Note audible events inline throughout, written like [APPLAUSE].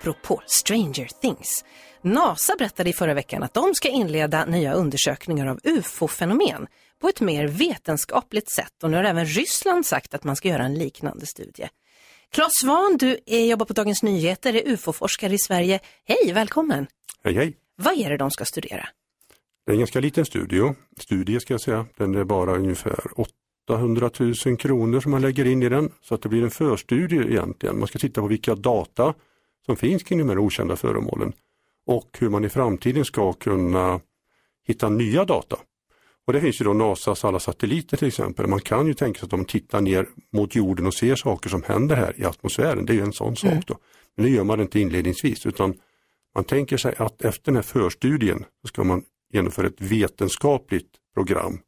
Apropå Stranger Things. NASA berättade i förra veckan att de ska inleda nya undersökningar av ufo-fenomen på ett mer vetenskapligt sätt och nu har även Ryssland sagt att man ska göra en liknande studie. Claes Svahn, du är, jobbar på Dagens Nyheter, är ufo-forskare i Sverige. Hej, välkommen! Hej, hej. Vad är det de ska studera? Det är en ganska liten studio, studie ska jag säga. Den är bara ungefär 800 000 kronor som man lägger in i den. Så att det blir en förstudie egentligen. Man ska titta på vilka data som finns kring de här okända föremålen och hur man i framtiden ska kunna hitta nya data. Och det finns ju då NASAs alla satelliter till exempel. Man kan ju tänka sig att de tittar ner mot jorden och ser saker som händer här i atmosfären. Det är ju en sån sak då. Men det gör man inte inledningsvis utan man tänker sig att efter den här förstudien så ska man genomföra ett vetenskapligt program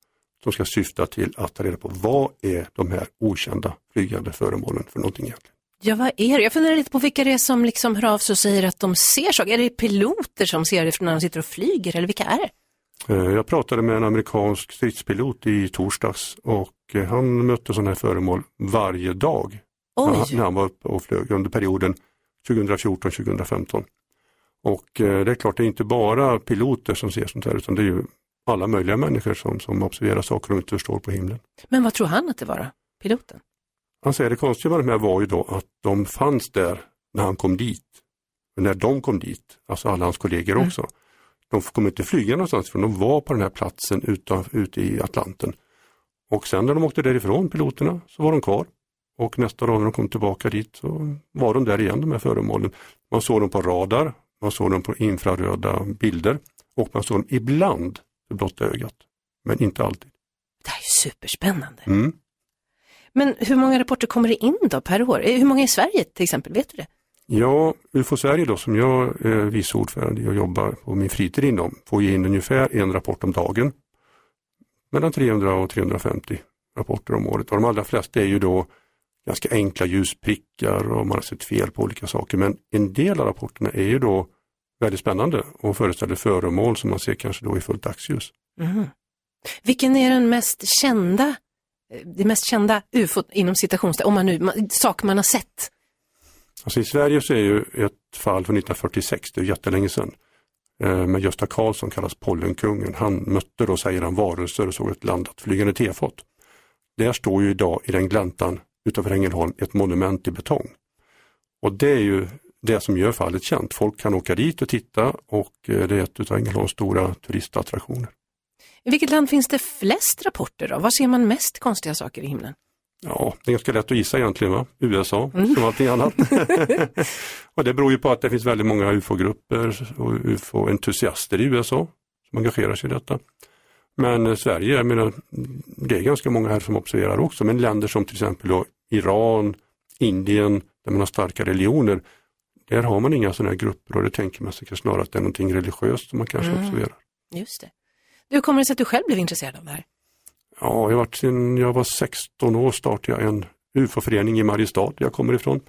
som ska syfta till att ta reda på vad är de här okända flygande föremålen för någonting egentligen. Ja, vad är det? Jag funderar lite på vilka det är som liksom hör av sig och säger att de ser saker. Är det piloter som ser det när de sitter och flyger eller vilka är det? Eh, Jag pratade med en amerikansk stridspilot i torsdags och eh, han mötte sådana här föremål varje dag Oj, när han var uppe och flög under perioden 2014-2015. Och eh, det är klart, det är inte bara piloter som ser sånt här utan det är ju alla möjliga människor som, som observerar saker de inte förstår på himlen. men vad tror han att det var då? Piloten? Han säger det konstiga med de här var ju då att de fanns där när han kom dit. Men när de kom dit, alltså alla hans kollegor Mm. också, de kom inte flyga någonstans för de var på den här platsen utan, ute i Atlanten. Och sen när de åkte därifrån, piloterna, så var de kvar. Och nästa dag när de kom tillbaka dit så var de där igen, de här föremålen. Man såg dem på radar, man såg dem på infraröda bilder och man såg dem ibland för blotta ögat. Men inte alltid. Det här är superspännande. Mm. Men hur många rapporter kommer det in då per år? Eh, Hur många i Sverige till exempel? Vet du det? Ja, UFO Sverige då som jag är vice ordförande och jobbar på min fritid inom får in ungefär en rapport om dagen. Mellan 300 och 350 rapporter om året och de allra flesta är ju då ganska enkla ljusprickar och man har sett fel på olika saker men en del av rapporterna är ju då väldigt spännande och föreställer föremål som man ser kanske då i fullt dagsljus. Mhm. Vilken är den mest kända, eh, Eh, det mest kända ufo inom citationstecken, om man nu, saker man har sett? Alltså I Sverige så är ju ett fall från 1946, det är jättelänge sedan, eh, med Gösta Karlsson kallas Pollenkungen. Han mötte då, säger han, varelser och såg ett landat flygande tefat. Där står ju idag i den gläntan utanför Ängelholm ett monument i betong. Och det är ju det som gör fallet känt. Folk kan åka dit och titta och eh, det är ett av Ängelholms stora turistattraktioner. I vilket land finns det flest rapporter då? Var ser man mest konstiga saker i himlen? Ja, det är ganska lätt att gissa egentligen, va? USA som allting annat. [LAUGHS] och det beror ju på att det finns väldigt många ufo-grupper och ufo-entusiaster i USA som engagerar sig i detta. Men eh, Sverige, jag menar, det är ganska många här som observerar också, men länder som till exempel Iran, Indien, där man har starka religioner, där har man inga sådana här grupper och det tänker man sig snarare att det är någonting religiöst som man kanske observerar. Just det. Hur kommer det sig att du själv blev intresserad av det här? Ja, jag varit sedan jag var 16 år startade jag en UFO-förening i Mariestad, där jag kommer ifrån.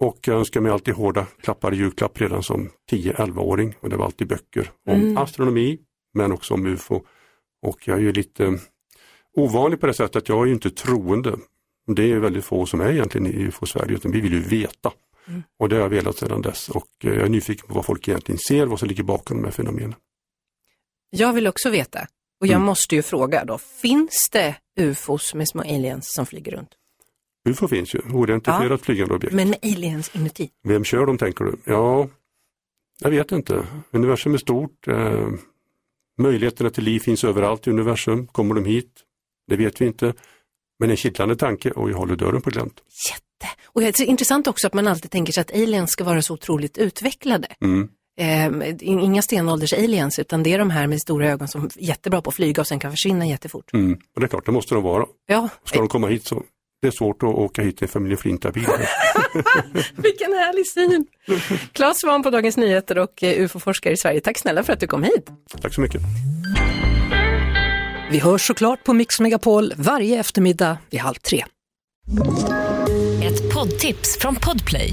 Och jag önskar mig alltid hårda klappar i julklapp redan som 10-11-åring. Och det var alltid böcker om astronomi, men också om UFO. Och jag är ju lite eh, ovanlig på det sättet att jag är ju inte troende. Det är väldigt få som är egentligen i UFO-Sverige, utan vi vill ju veta. Och det har jag velat sedan dess. Och eh, jag är nyfiken på vad folk egentligen ser, vad som ligger bakom de här fenomenen. Jag vill också veta, och jag måste ju fråga då, finns det ufos med små aliens som flyger runt? UFO finns ju, oidentifierat Ja. flygande objekt. Men med aliens inuti? Vem kör dem tänker du? Ja, jag vet inte. Universum är stort. Eh, möjligheterna till liv finns överallt i universum. Kommer de hit? Det vet vi inte. Men en kittlande tanke och jag håller dörren på glänt. Jätte! Och det är intressant också att man alltid tänker sig att aliens ska vara så otroligt utvecklade. Mm. Eh, inga stenålders aliens, utan det är de här med stora ögon som är jättebra på att flyga och sen kan försvinna jättefort. Mm. Och det är klart, det måste de vara. Ja, Ska de komma hit så det är svårt att åka hit i en familjeflintabil. [LAUGHS] Vilken härlig syn! Claes Svahn på Dagens Nyheter och eh, UFO-forskare i Sverige. Tack snälla för att du kom hit. Tack så mycket. Vi hörs såklart på Mix Megapol varje eftermiddag vid halv tre. Ett poddtips från Podplay.